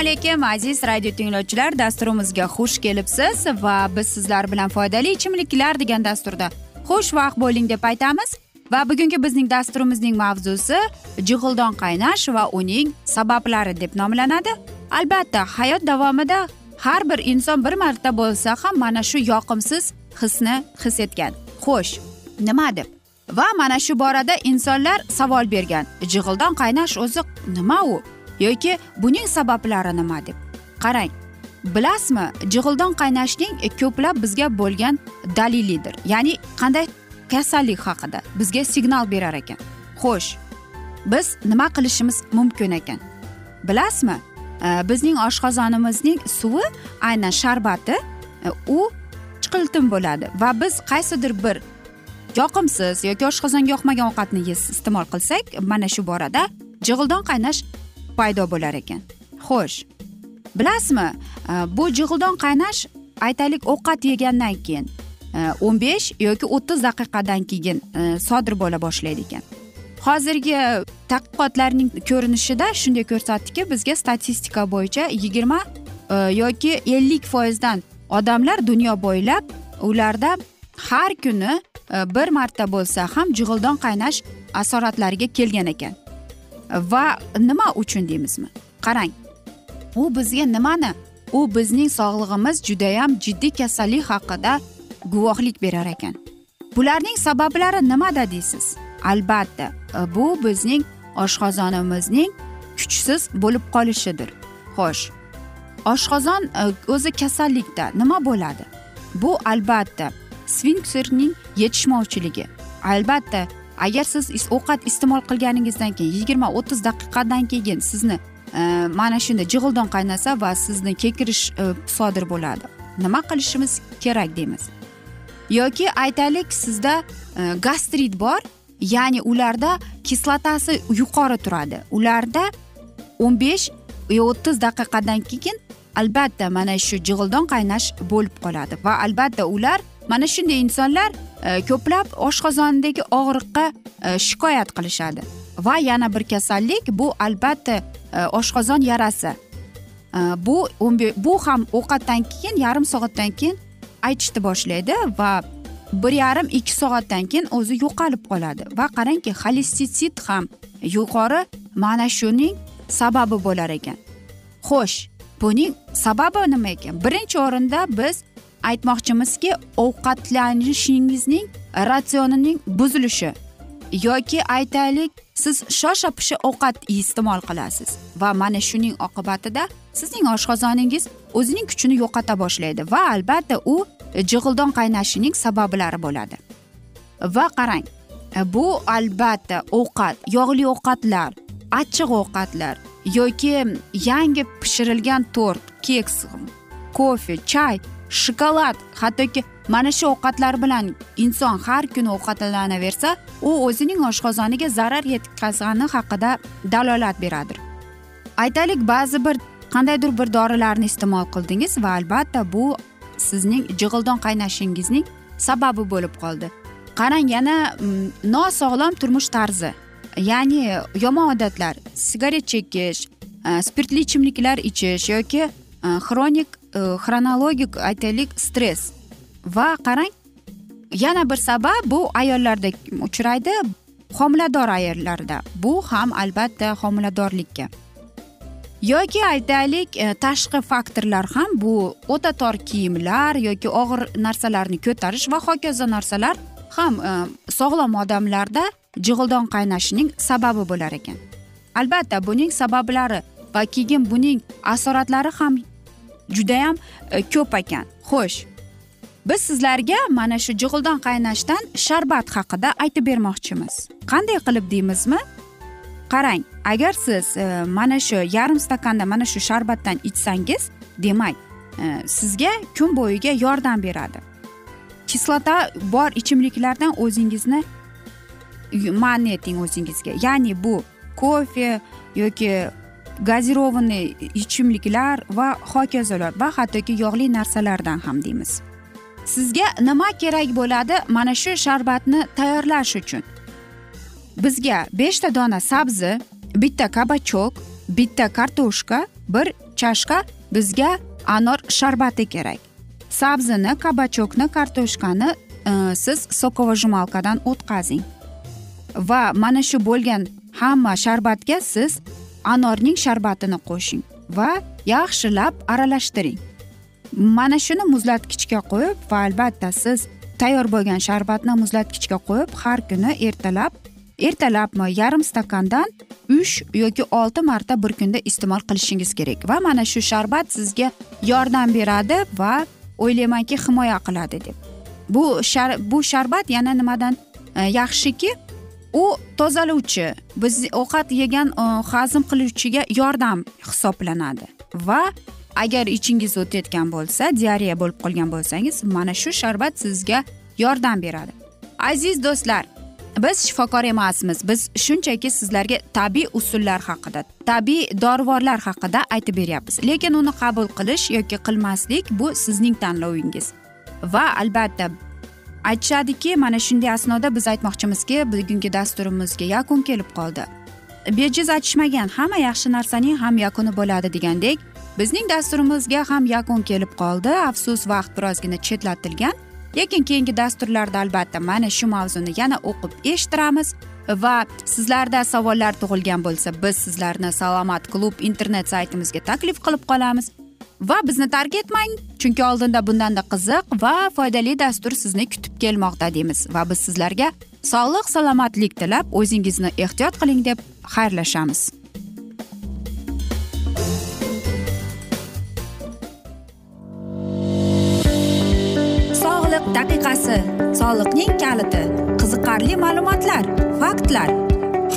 alaykum aziz radio tinglovchilar. Dasturimizga xush kelibsiz va biz sizlar bilan foydali ichimliklar degan dasturda xushvaqt bo'ling deb aytamiz. Va bugungi bizning dasturimizning mavzusi jig'ildon qaynash va uning sabablari deb nomlanadi. Albatta hayot davomida har bir inson bir marta bo'lsa ham mana shu yoqimsiz hisni his etgan. Xo'sh nima deb? Va mana shu borada insonlar savol bergan. Jig'ildon qaynash o'zi nima u? Yoki buning sabablari nima deb? Qarang bilasizmi jig'ildon qaynashning ko'plab bizga bo'lgan dalilidir. Ya'ni qanday kasallik haqida bizga signal berar ekan. Xo'sh biz nima qilishimiz mumkin ekan? Bilasizmi e, bizning oshqozonimizning suvi aynan sharbati e, u chiqiltin bo'ladi va biz qaysidir bir yoqimsiz yoki oshqozonga yoqmagan ovqatni iste'mol qilsak mana shu borada jig'ildon qaynash paydo bo'lar ekan. Xo'sh bilasizmi e, bu jig'ildon qaynash aytaylik ovqat yegandan keyin e, o'n besh yoki o'ttiz daqiqadan keyin e, sodir bo'la boshlaydi ekan. Hozirgi tadqiqotlarning ko'rinishida shunday ko'rsatdiki bizga statistika bo'yicha yigirma yoki ellik foizdan odamlar dunyo bo'ylab ularda har kuni bir marta bo'lsa ham jig'ildon qaynash asoratlariga kelgan ekan. Va nima uchun deymizmi? Qarang. U bizga nimani? U bizning sog'lig'imiz judayam jiddiy kasallik haqida guvohlik berar ekan. Bularning sabablari nimada deysiz? Albatta bu bizning oshqozonimizning kuchsiz bo'lib qolishidir. Xo'sh oshqozon e, o'zi kasallikda nima bo'ladi? Bu albatta sfinkserning yetishmovchiligi. Albatta agar siz ovqat iste'mol qilganingizdan keyin yigirma o'ttiz daqiqadan keyin sizni e, mana shunday jig'ildon qaynasa va sizni kekirish e, sodir bo'ladi. Nima qilishimiz kerak deymiz? Yoki aytaylik sizda e, gastrit bor ya'ni ularda kislotasi yuqori turadi. Ularda o'n besh e, o'ttiz daqiqadan keyin albatta mana shu jig'ildon qaynash bo'lib qoladi va albatta ular mana shunday insonlar e, ko'plab oshqozondagi og'riqqa e, shikoyat qilishadi. Va yana bir kasallik bu albatta e, oshqozon yarasi. Bu bu ham ovqatdan keyin yarim soatdan keyin aytishni boshlaydi va bir yarim ikki soatdan keyin o'zi yo'qolib qoladi. Va qarangki xolestitsit ham yuqori mana shuning sababi bo'lar ekan. Xo'sh buning sababi nima ekan? Birinchi o'rinda biz aytmoqchimizki ovqatlanishingizning ratsionining buzilishi yoki aytaylik siz shosha pisha ovqat iste'mol qilasiz va mana shuning oqibatida sizning oshqozoningiz o'zining kuchini yo'qota boshlaydi va albatta u jig'ildon qaynashining sabablari bo'ladi. Va qarang bu albatta ovqat yog'li ovqatlar achchiq ovqatlar yoki yangi pishirilgan tort keks kofe chay shokolad hattoki mana shu ovqatlar bilan inson har kuni ovqatlanaversa u o'zining oshqozoniga zarar yetkazgani haqida dalolat beradi aytaylik ba'zi bir qandaydir bir dorilarni iste'mol qildingiz va albatta bu sizning jig'ildon qaynashingizning sababi bo'lib qoldi. Qarang yana mm, nosog'lom turmush tarzi ya'ni yomon odatlar sigaret chekish e, spirtli ichimliklar ichish yoki xronik xronologik aytaylik stress va qarang yana bir sabab bu ayollarda uchraydi homilador ayollarda bu ham albatta homiladorlikka yoki aytaylik tashqi faktorlar ham bu o'ta tor kiyimlar yoki og'ir narsalarni ko'tarish va hokazo narsalar ham sog'lom odamlarda jig'ildon qaynashining sababi bo'lar ekan albatta buning sabablari va keyin buning asoratlari ham judayam e, ko'p ekan. Xo'sh biz sizlarga mana shu jig'ildon qaynashdan sharbat haqida aytib bermoqchimiz. Qanday qilib deymizmi? Qarang agar siz e, mana shu yarim stakanda mana shu sharbatdan ichsangiz demak e, sizga kun bo'yiga yordam beradi. Kislota bor ichimliklardan o'zingizni man eting o'zingizga. Ya'ni bu kofe yoki gazirovanniy ichimliklar va hokazolar va hattoki yog'li narsalardan ham deymiz. Sizga nima kerak bo'ladi mana shu sharbatni tayyorlash uchun? Bizga beshta dona sabzi bitta kabachok bitta kartoshka bir chashka bizga anor sharbati kerak. Sabzini kabachokni kartoshkani e, siz sokovojmalkadan o'tkazing. Va mana shu bo'lgan hamma sharbatga siz anorning sharbatini qo'shing va yaxshilab aralashtiring. Mana shuni muzlatgichga qo'yib va albatta siz tayyor bo'lgan sharbatni muzlatgichga qo'yib har kuni ertalab ertalabmi yarim stakandan uch yoki olti marta bir kunda iste'mol qilishingiz kerak va mana shu sharbat sizga yordam beradi va o'ylaymanki himoya qiladi deb. Bu shar bu sharbat yana nimadan e, yaxshiki? U tozalovchi biz ovqat yegan e, hazm qiluvchiga yordam hisoblanadi. Va agar ichingiz o'tayotgan bo'lsa diareya bo'lib qolgan bo'lsangiz mana shu sharbat sizga yordam beradi. Aziz do'stlar biz shifokor emasmiz. Biz shunchaki sizlarga tabiiy usullar haqida tabiiy dorivorlar haqida aytib beryapmiz. Lekin uni qabul qilish yoki qilmaslik bu sizning tanlovingiz. Va albatta aytishadiki mana shunday asnoda biz aytmoqchimizki bugungi dasturimizga yakun kelib qoldi. Bejiz aytishmagan hamma yaxshi narsaning ham yakuni bo'ladi degandek bizning dasturimizga ham yakun kelib qoldi afsus vaqt birozgina chetlatilgan. Lekin keyingi dasturlarda albatta mana shu mavzuni yana o'qib eshittiramiz va sizlarda savollar tug'ilgan bo'lsa biz sizlarni salomat klub internet saytimizga taklif qilib qolamiz. Va bizni tark etmang chunki oldinda bundanda qiziq va foydali dastur sizni kutib kelmoqda deymiz. Va biz sizlarga sog'lik salomatlik tilab o'zingizni ehtiyot qiling deb xayrlashamiz. Sog'liq daqiqasi soliqning kaliti qiziqarli ma'lumotlar faktlar.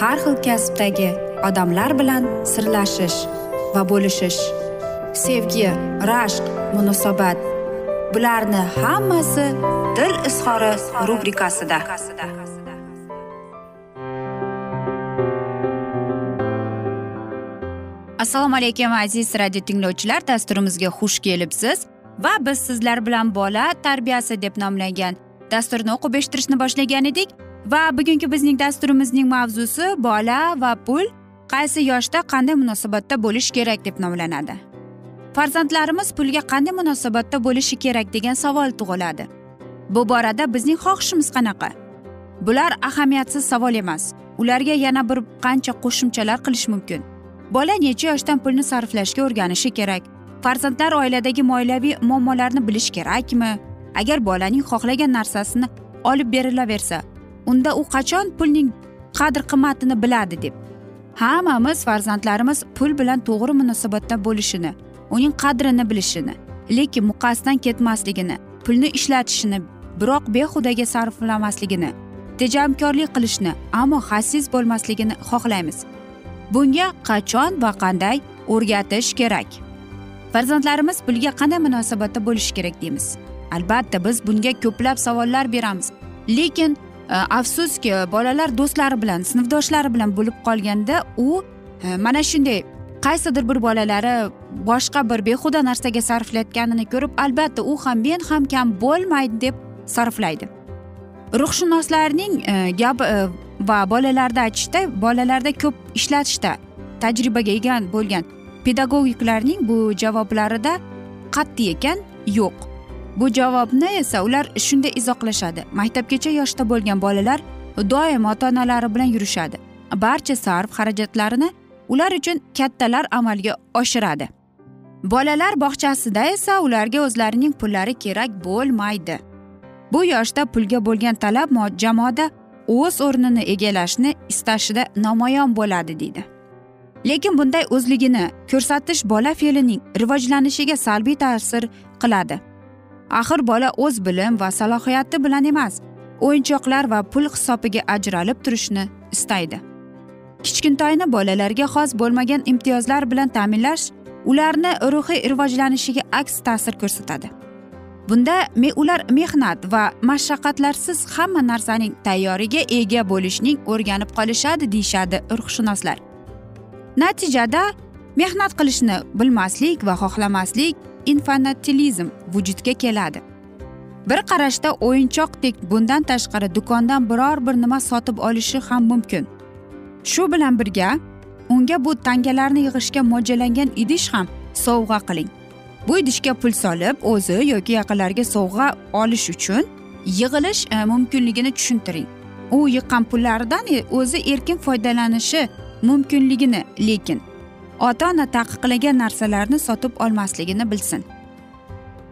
Har xil kasbdagi odamlar bilan sirlashish va bo'lishish. Sevgi rashq munosabat bularni hammasi dil izhori rubrikasida. Assalomu alaykum aziz radio tinglovchilar dasturimizga xush kelibsiz va biz sizlar bilan bola tarbiyasi deb nomlangan dasturni o'qib eshittirishni boshlagan edik. Va bugungi bizning dasturimizning mavzusi bola va pul qaysi yoshda qanday munosabatda bo'lish kerak deb nomlanadi. Farzandlarimiz pulga qanday munosabatda bo'lishi kerak degan savol tug'iladi. Bu borada bizning xohishimiz qanaqa? Bular ahamiyatsiz savol emas ularga yana bir qancha qo'shimchalar qilish mumkin. Bola necha yoshdan pulni sarflashga o'rganishi kerak? Farzandlar oiladagi moliyaviy muammolarni bilish kerakmi? Agar bolaning xohlagan narsasini olib berilaversa unda u qachon pulning qadr qimmatini biladi deb. Hammamiz farzandlarimiz pul bilan to'g'ri munosabatda bo'lishini uning qadrini bilishini lekin muqasdan ketmasligini pulni ishlatishini biroq behudaga sarflamasligini tejamkorlik qilishni ammo xasis bo'lmasligini xohlaymiz. Bunga qachon va qanday o'rgatish kerak? Farzandlarimiz pulga qanday munosabatda bo'lishi kerak deymiz. Albatta biz bunga ko'plab savollar beramiz. Lekin Э, afsuski bolalar do'stlari bilan sinfdoshlari bilan bo'lib qolganda u e, mana shunday qaysidir bir bolalari boshqa bir behuda narsaga sarflayotganini ko'rib albatta u ham men ham kam bo'lmaydi deb sarflaydi. Ruhshunoslarning e, gap gapi va bolalarda aytishda bolalarda ko'p ishlatishda tajribaga ega bo'lgan pedagogiklarning bu javoblarida qat'iy ekan yo'q. Bu javobni esa ular shunday izohlashadi. Maktabgacha yoshda bo'lgan bolalar doim ota onalari bilan yurishadi. Barcha sarf xarajatlarini ular uchun kattalar amalga oshiradi. Bolalar bog'chasida esa ularga o'zlarining pullari kerak bo'lmaydi. Bu yoshda pulga bo'lgan talab jamoada o'z o'rnini egallashni istashida namoyon bo'ladi deydi. Lekin bunday o'zligini ko'rsatish bola fe'lining rivojlanishiga salbiy ta'sir qiladi. Axir bola o'z bilim va salohiyati bilan emas o'yinchoqlar va pul hisobiga ajralib turishni istaydi. Kichkintoyni bolalarga xos bo'lmagan imtiyozlar bilan ta'minlash ularni ruhiy rivojlanishiga aks ta'sir ko'rsatadi. Bunda me ular mehnat va mashaqqatlarsiz hamma narsaning tayyoriga ega bo'lishning o'rganib qolishadi deyishadi ruhshunoslar. Natijada mehnat qilishni bilmaslik va xohlamaslik infantilizm vujudga keladi. Bir qarashda o'yinchoqdek bundan tashqari do'kondan biror bir nima sotib olishi ham mumkin. Shu bilan birga unga bu tangalarni yig'ishga mo'ljallangan idish ham sovg'a qiling. Bu idishga pul solib o'zi yoki yaqinlariga sovg'a olish uchun yig'ilish e, mumkinligini tushuntiring. U yiqqan pullaridan e, o'zi erkin foydalanishi mumkinligini lekin ota ona taqiqlagan narsalarni sotib olmasligini bilsin.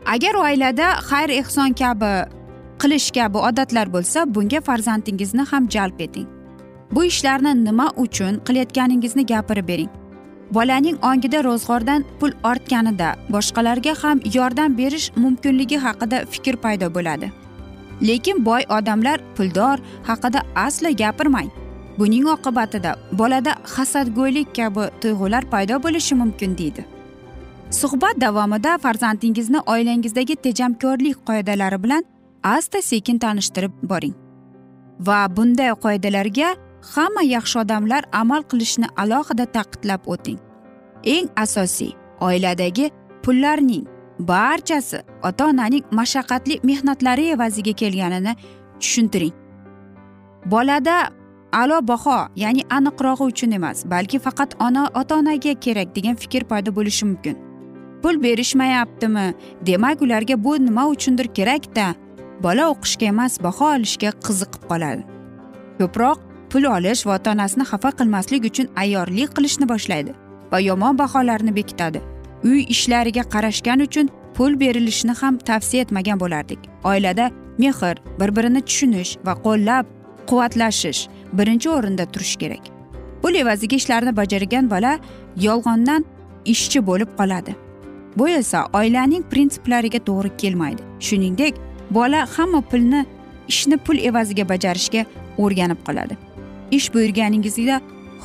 Agar oilada xayr ehson kabi qilish kabi odatlar bo'lsa bunga farzandingizni ham jalb eting. Bu ishlarni nima uchun qilayotganingizni gapirib bering. Bolaning ongida ro'zg'ordan pul ortganida boshqalarga ham yordam berish mumkinligi haqida fikr paydo bo'ladi. Lekin boy odamlar puldor haqida aslo gapirmang. Buning oqibatida bolada hasadgo'ylik kabi tuyg'ular paydo bo'lishi mumkin deydi. Suhbat davomida farzandingizni oilangizdagi tejamkorlik qoidalari bilan asta sekin tanishtirib boring. Va bunday qoidalarga hamma yaxshi odamlar amal qilishni alohida ta'kidlab o'ting. Eng asosiy oiladagi pullarning barchasi ota onaning mashaqqatli mehnatlari evaziga kelganini tushuntiring. Bolada a'lo baho ya'ni aniqrog'i uchun emas balki faqat ona ota onaga kerak degan fikr paydo bo'lishi mumkin. Pul berishmayaptimi? Demak ularga bu nima uchundir kerakda? Bola o'qishga emas baho olishga qiziqib qoladi. Ko'proq pul olish va ota onasini xafa qilmaslik uchun ayyorlik qilishni boshlaydi va yomon baholarni bekitadi. Uy ishlariga qarashgani uchun pul berilishini ham tavsiya etmagan bo'lardik. Oilada mehr bir birini tushunish va qo'llab quvvatlashish birinchi o'rinda turishi kerak. Pul evaziga ishlarni bajargan bola yolg'ondan ishchi bo'lib qoladi. Bu esa oilaning prinsiplariga to'g'ri kelmaydi. Shuningdek bola hamma pulni ishni pul evaziga bajarishga o'rganib qoladi. Ish buyurganingizda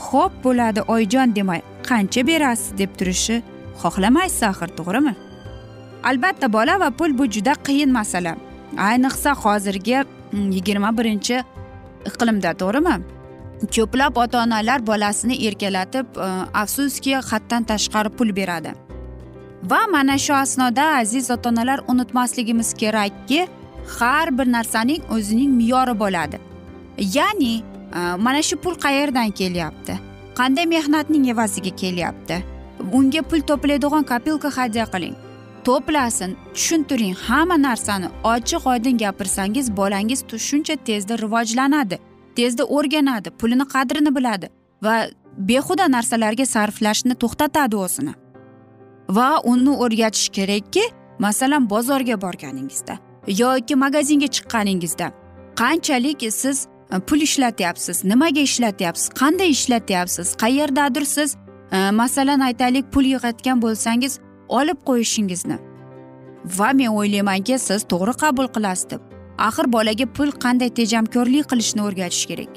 xo'p bo'ladi oyijon demay qancha berasiz deb turishi xohlamaysiz axir to'g'rimi? Albatta bola va pul bu juda qiyin masala. Ayniqsa hozirgi mm, yigirma birinchi iqlimda to'g'rimi? Ko'plab ota onalar bolasini erkalatib e, afsuski haddan tashqari pul beradi. Va mana shu asnoda aziz ota onalar unutmasligimiz kerakki har bir narsaning o'zining me'yori bo'ladi. Ya'ni e, mana shu pul qayerdan kelyapti? Qanday mehnatning evaziga kelyapti? Unga pul to'playdigan kopilka hadya qiling. To'plasin tushuntiring hamma narsani. Ochiq oydin gapirsangiz bolangiz shuncha tezda rivojlanadi tezda o'rganadi pulini qadrini biladi va behuda narsalarga sarflashni to'xtatadi o'zini. Va uni o'rgatish kerakki masalan bozorga borganingizda yoki magazinga chiqqaningizda qanchalik siz e, pul ishlatyapsiz nimaga ishlatyapsiz qanday ishlatyapsiz qayerdadir siz e, masalan aytaylik pul yig'ayotgan bo'lsangiz olib qo'yishingizni. Va men o'ylaymanki siz to'g'ri qabul qilasiz deb. Axir bolaga pul qanday tejamkorlik qilishni o'rgatish kerak?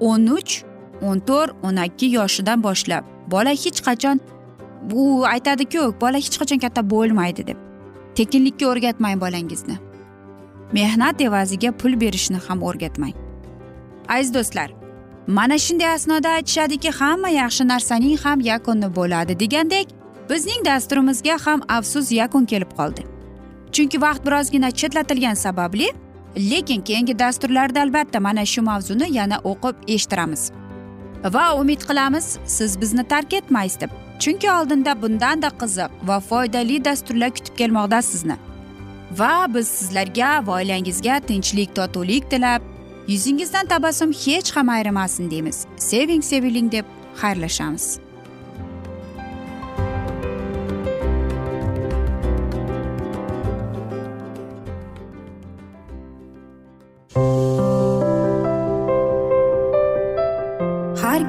o'n uch o'n to'rt o'n ikki yoshidan boshlab. Bola hech qachon u aytadiku bola hech qachon katta bo'lmaydi deb. Tekinlikka o'rgatmang bolangizni. Mehnat evaziga pul berishni ham o'rgatmang. Aziz do'stlar mana shunday asnoda aytishadiki hamma yaxshi narsaning ham yakuni bo'ladi degandek bizning dasturimizga ham afsus yakun kelib qoldi. Chunki vaqt birozgina chetlatilgani sababli lekin keyingi dasturlarda albatta mana shu mavzuni yana o'qib eshittiramiz. Va umid qilamiz siz bizni tark etmaysiz deb. Chunki oldinda bundanda qiziq va foydali dasturlar kutib kelmoqda sizni va biz sizlarga va oilangizga tinchlik totuvlik tilab yuzingizdan tabassum hech ham ayrimasin deymiz. Seving seviling deb xayrlashamiz.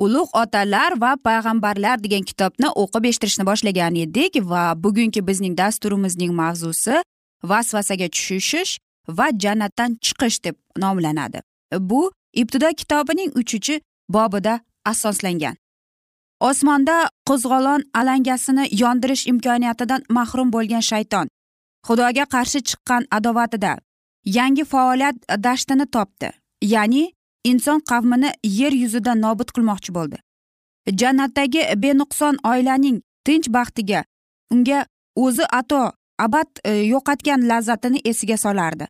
ulug' otalar va payg'ambarlar degan kitobni o'qib eshittirishni boshlagan edik va bugungi bizning dasturimizning mavzusi vasvasaga tushishish va jannatdan chiqish deb nomlanadi. Bu ibtido kitobining uchinchi bobida asoslangan. Osmonda qo'zg'olon alangasini yondirish imkoniyatidan mahrum bo'lgan shayton xudoga qarshi chiqqan adovatida yangi faoliyat dashtini topdi. Ya'ni inson qavmini yer yuzida nobud qilmoqchi bo'ldi. Jannatdagi benuqson oilaning tinch baxtiga unga o'zi ato abad e, yo'qotgan lazzatini esiga solardi.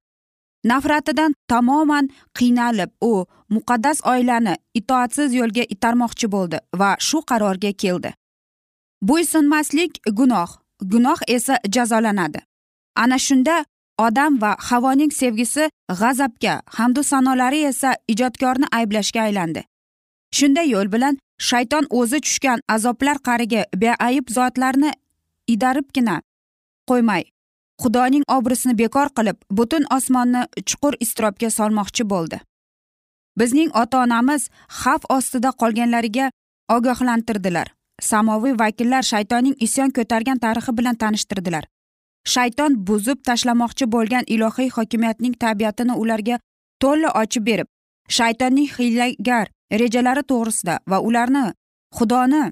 Nafratidan tamoman qiynalib u muqaddas oilani itoatsiz yo'lga itarmoqchi bo'ldi va shu qarorga keldi. Bo'ysunmaslik gunoh gunoh esa jazolanadi. Ana shunda odam va havoning sevgisi g'azabga hamdu sanolari esa ijodkorni ayblashga aylandi. Shunday yo'l bilan shayton o'zi tushgan azoblar qariga beayb zotlarni idaribgina qo'ymay xudoning obrisini bekor qilib butun osmonni chuqur iztirobga solmoqchi bo'ldi. Bizning ota onamiz xavf ostida qolganlariga ogohlantirdilar. Samoviy vakillar shaytonning isyon ko'targan tarixi bilan tanishtirdilar. Shayton buzib tashlamoqchi bo'lgan ilohiy hokimiyatning tabiatini ularga to'la ochib berib shaytonning hiylagar rejalari to'g'risida va ularni xudoni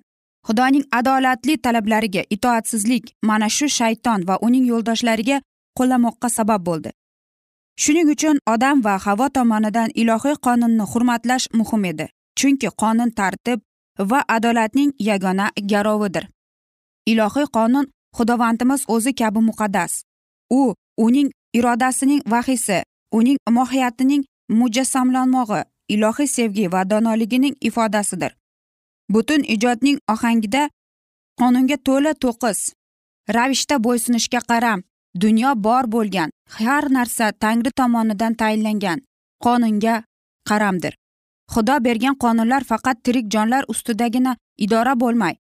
xudoning adolatli talablariga itoatsizlik mana shu shayton va uning yo'ldoshlariga qo'llamoqqa sabab bo'ldi. Shuning uchun odam va havo tomonidan ilohiy qonunni hurmatlash muhim edi chunki qonun tartib va adolatning yagona garovidir. Ilohiy qonun xudovandimiz o'zi kabi muqaddas. U uning irodasining vahiysi uning mohiyatining mujassamlanmog'i ilohiy sevgi va donoligining ifodasidir. Butun ijodning ohangida qonunga to'la to'qis ravishda bo'ysunishga qaram dunyo bor bo'lgan har narsa tangri tomonidan tayinlangan qonunga qaramdir. Xudo bergan qonunlar faqat tirik jonlar ustidagina idora bo'lmay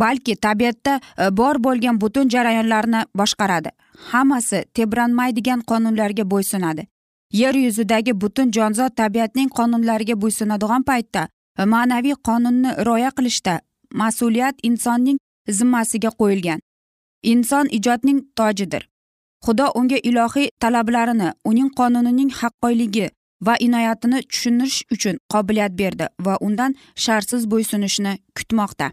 balki tabiatda e, bor bo'lgan butun jarayonlarni boshqaradi. Hammasi tebranmaydigan qonunlarga bo'ysunadi. Yer yuzidagi butun jonzot tabiatning qonunlariga bo'ysunadigan paytda e, ma'naviy qonunni rioya qilishda mas'uliyat insonning zimmasiga qo'yilgan. Inson ijodning tojidir. Xudo unga ilohiy talablarini uning qonunining haqqoyligi va inoyatini tushunish uchun qobiliyat berdi va undan shartsiz bo'ysunishni kutmoqda.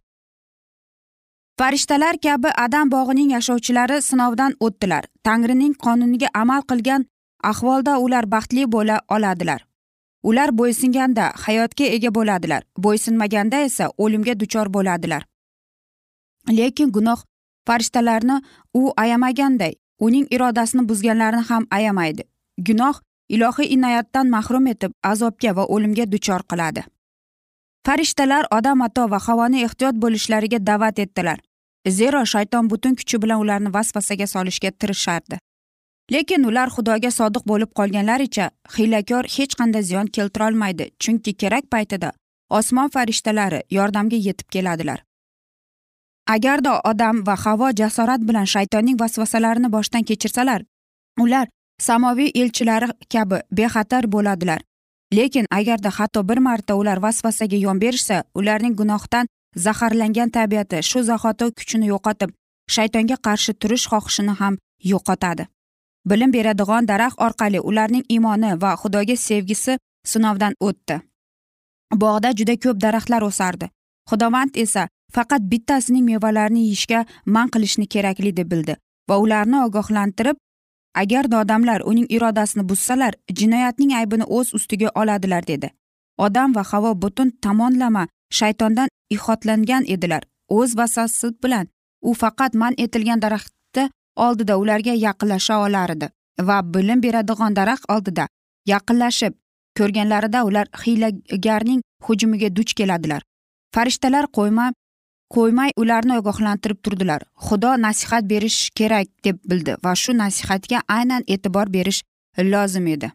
Farishtalar kabi adam bog'ining yashovchilari sinovdan o'tdilar. Tangrining qonuniga amal qilgan ahvolda ular baxtli bo'la oladilar. Ular bo'ysunganda hayotga ega bo'ladilar. Bo'ysunmaganda esa o'limga duchor bo'ladilar. Lekin gunoh farishtalarni u ayamaganday uning irodasini buzganlarni ham ayamaydi. Gunoh ilohiy inoyatdan mahrum etib azobga va o'limga duchor qiladi. Farishtalar odam ato va havoni ehtiyot bo'lishlariga da'vat etdilar. Zero shayton butun kuchi bilan ularni vasvasaga solishga tirishardi. Lekin ular xudoga sodiq bo'lib qolganlaricha hiylakor hech qanday ziyon keltirolmaydi chunki kerak paytida osmon farishtalari yordamga yetib keladilar. Agarda odam va havo jasorat bilan shaytonning vasvasalarini boshdan kechirsalar ular samoviy elchilari kabi bexatar bo'ladilar. Lekin agarda hatto bir marta ular vasvasaga yon berishsa ularning gunohdan zaharlangan tabiati shu zahoti kuchini yo'qotib shaytonga qarshi turish xohishini ham yo'qotadi. Bilim beradigan daraxt orqali ularning iymoni va xudoga sevgisi sinovdan o'tdi. Bog'da juda ko'p daraxtlar o'sardi. Xudovand esa faqat bittasining mevalarini yeyishga man qilishni kerakli deb bildi va ularni ogohlantirib agarda odamlar uning irodasini buzsalar jinoyatning aybini o'z ustiga oladilar dedi. Odam va havo butun tomonlama shaytondan ihotlangan edilar o'z vasvasi bilan. U faqat man etilgan daraxtni oldida ularga yaqinlasha olar edi va bilim beradigan daraxt oldida yaqinlashib ko'rganlarida ular hiylagarning hujumiga duch keladilar. Farishtalar qo'yma qo'ymay ularni ogohlantirib turdilar. Xudo nasihat berish kerak deb bildi va shu nasihatga aynan e'tibor berish lozim edi.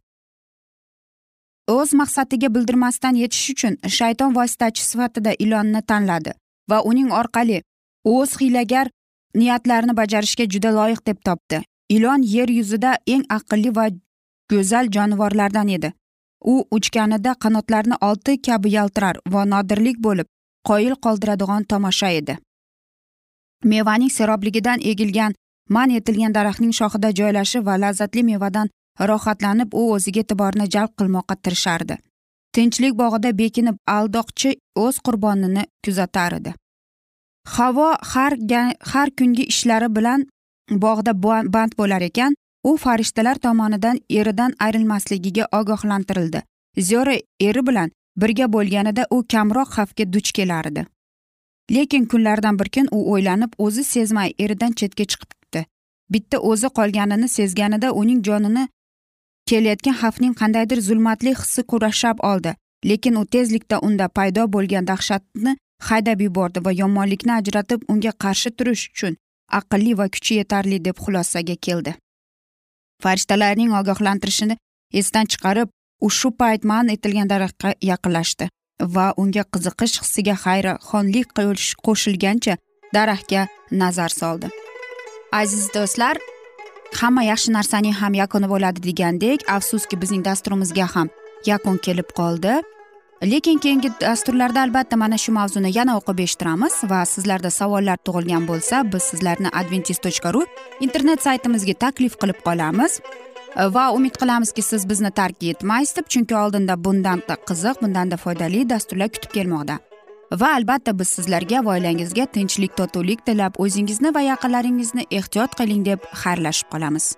O'z maqsadiga bildirmasdan yetish uchun shayton vositachi sifatida ilonni tanladi va uning orqali o'z hiylagar niyatlarini bajarishga juda loyiq deb topdi. Ilon yer yuzida eng aqlli va go'zal jonivorlardan edi. U uchganida qanotlarini olti kabi yaltirar va nodirlik bo'lib qoyil qoldiradigan tomosha edi. Mevaning serobligidan egilgan man etilgan daraxtning shoxida joylashib va lazzatli mevadan rohatlanib u o'ziga e'tiborni jalb qilmoqqa tirishardi. Tinchlik bog'ida bekinib aldoqchi o'z qurbonini kuzatar edi. Havo har har kungi ishlari bilan bog'da band bo'lar ekan u farishtalar tomonidan eridan ayrilmasligiga ogohlantirildi. Zero eri bilan birga bo'lganida u kamroq xavfga duch kelardi. Lekin kunlardan bir kun u o'ylanib o'zi sezmay eridan chetga chiqibdi. Bitta o'zi qolganini sezganida uning jonini kelayotgan xavfning qandaydir zulmatli hissi kurashab oldi. Lekin u tezlikda unda paydo bo'lgan dahshatni haydab yubordi va yomonlikni ajratib unga qarshi turish uchun aqlli va kuchi yetarli deb xulosaga keldi. Farishtalarning ogohlantirishini esdan chiqarib u shu payt man etilgan daraxtga yaqinlashdi va unga qiziqish hissiga hayraxonlik qo'shilgancha daraxtga nazar soldi. Aziz do'stlar hamma yaxshi narsaning ham yakuni bo'ladi degandek afsuski bizning dasturimizga ham yakun kelib qoldi. Lekin keyingi dasturlarda albatta mana shu mavzuni yana o'qib eshittiramiz va sizlarda savollar tug'ilgan bo'lsa biz sizlarni adventis tochka ru internet saytimizga taklif qilib qolamiz. Va umid qilamizki siz bizni tark etmaysiz deb chunki oldinda bundanda qiziq bundanda foydali dasturlar kutib kelmoqda va albatta biz sizlarga va oilangizga tinchlik totuvlik tilab o'zingizni va yaqinlaringizni ehtiyot qiling deb xayrlashib qolamiz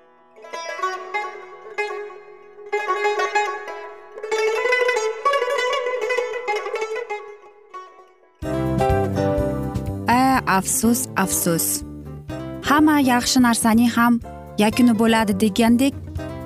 a afsus afsus hamma yaxshi narsaning ham yakuni bo'ladi degandek